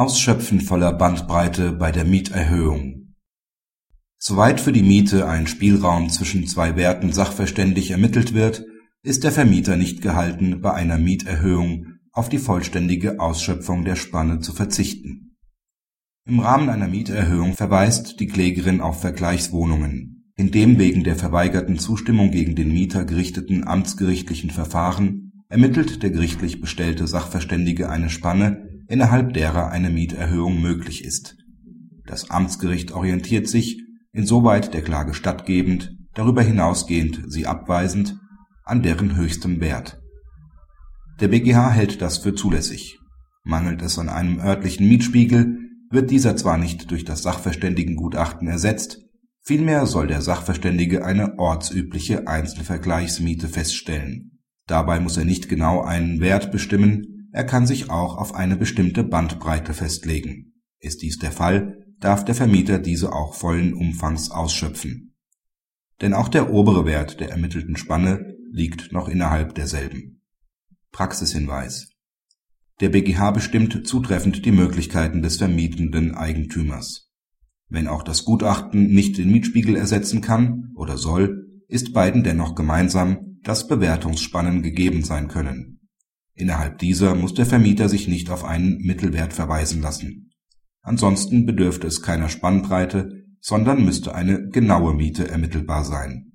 Ausschöpfen voller Bandbreite bei der Mieterhöhung Soweit für die Miete ein Spielraum zwischen zwei Werten sachverständig ermittelt wird, ist der Vermieter nicht gehalten, bei einer Mieterhöhung auf die vollständige Ausschöpfung der Spanne zu verzichten. Im Rahmen einer Mieterhöhung verweist die Klägerin auf Vergleichswohnungen. In dem wegen der verweigerten Zustimmung gegen den Mieter gerichteten amtsgerichtlichen Verfahren ermittelt der gerichtlich bestellte Sachverständige eine Spanne innerhalb derer eine Mieterhöhung möglich ist. Das Amtsgericht orientiert sich, insoweit der Klage stattgebend, darüber hinausgehend sie abweisend, an deren höchstem Wert. Der BGH hält das für zulässig. Mangelt es an einem örtlichen Mietspiegel, wird dieser zwar nicht durch das Sachverständigengutachten ersetzt, vielmehr soll der Sachverständige eine ortsübliche Einzelvergleichsmiete feststellen. Dabei muss er nicht genau einen Wert bestimmen, er kann sich auch auf eine bestimmte Bandbreite festlegen. Ist dies der Fall, darf der Vermieter diese auch vollen Umfangs ausschöpfen. Denn auch der obere Wert der ermittelten Spanne liegt noch innerhalb derselben. Praxishinweis Der BGH bestimmt zutreffend die Möglichkeiten des vermietenden Eigentümers. Wenn auch das Gutachten nicht den Mietspiegel ersetzen kann oder soll, ist beiden dennoch gemeinsam, dass Bewertungsspannen gegeben sein können Innerhalb dieser muss der Vermieter sich nicht auf einen Mittelwert verweisen lassen. Ansonsten bedürfte es keiner Spannbreite, sondern müsste eine genaue Miete ermittelbar sein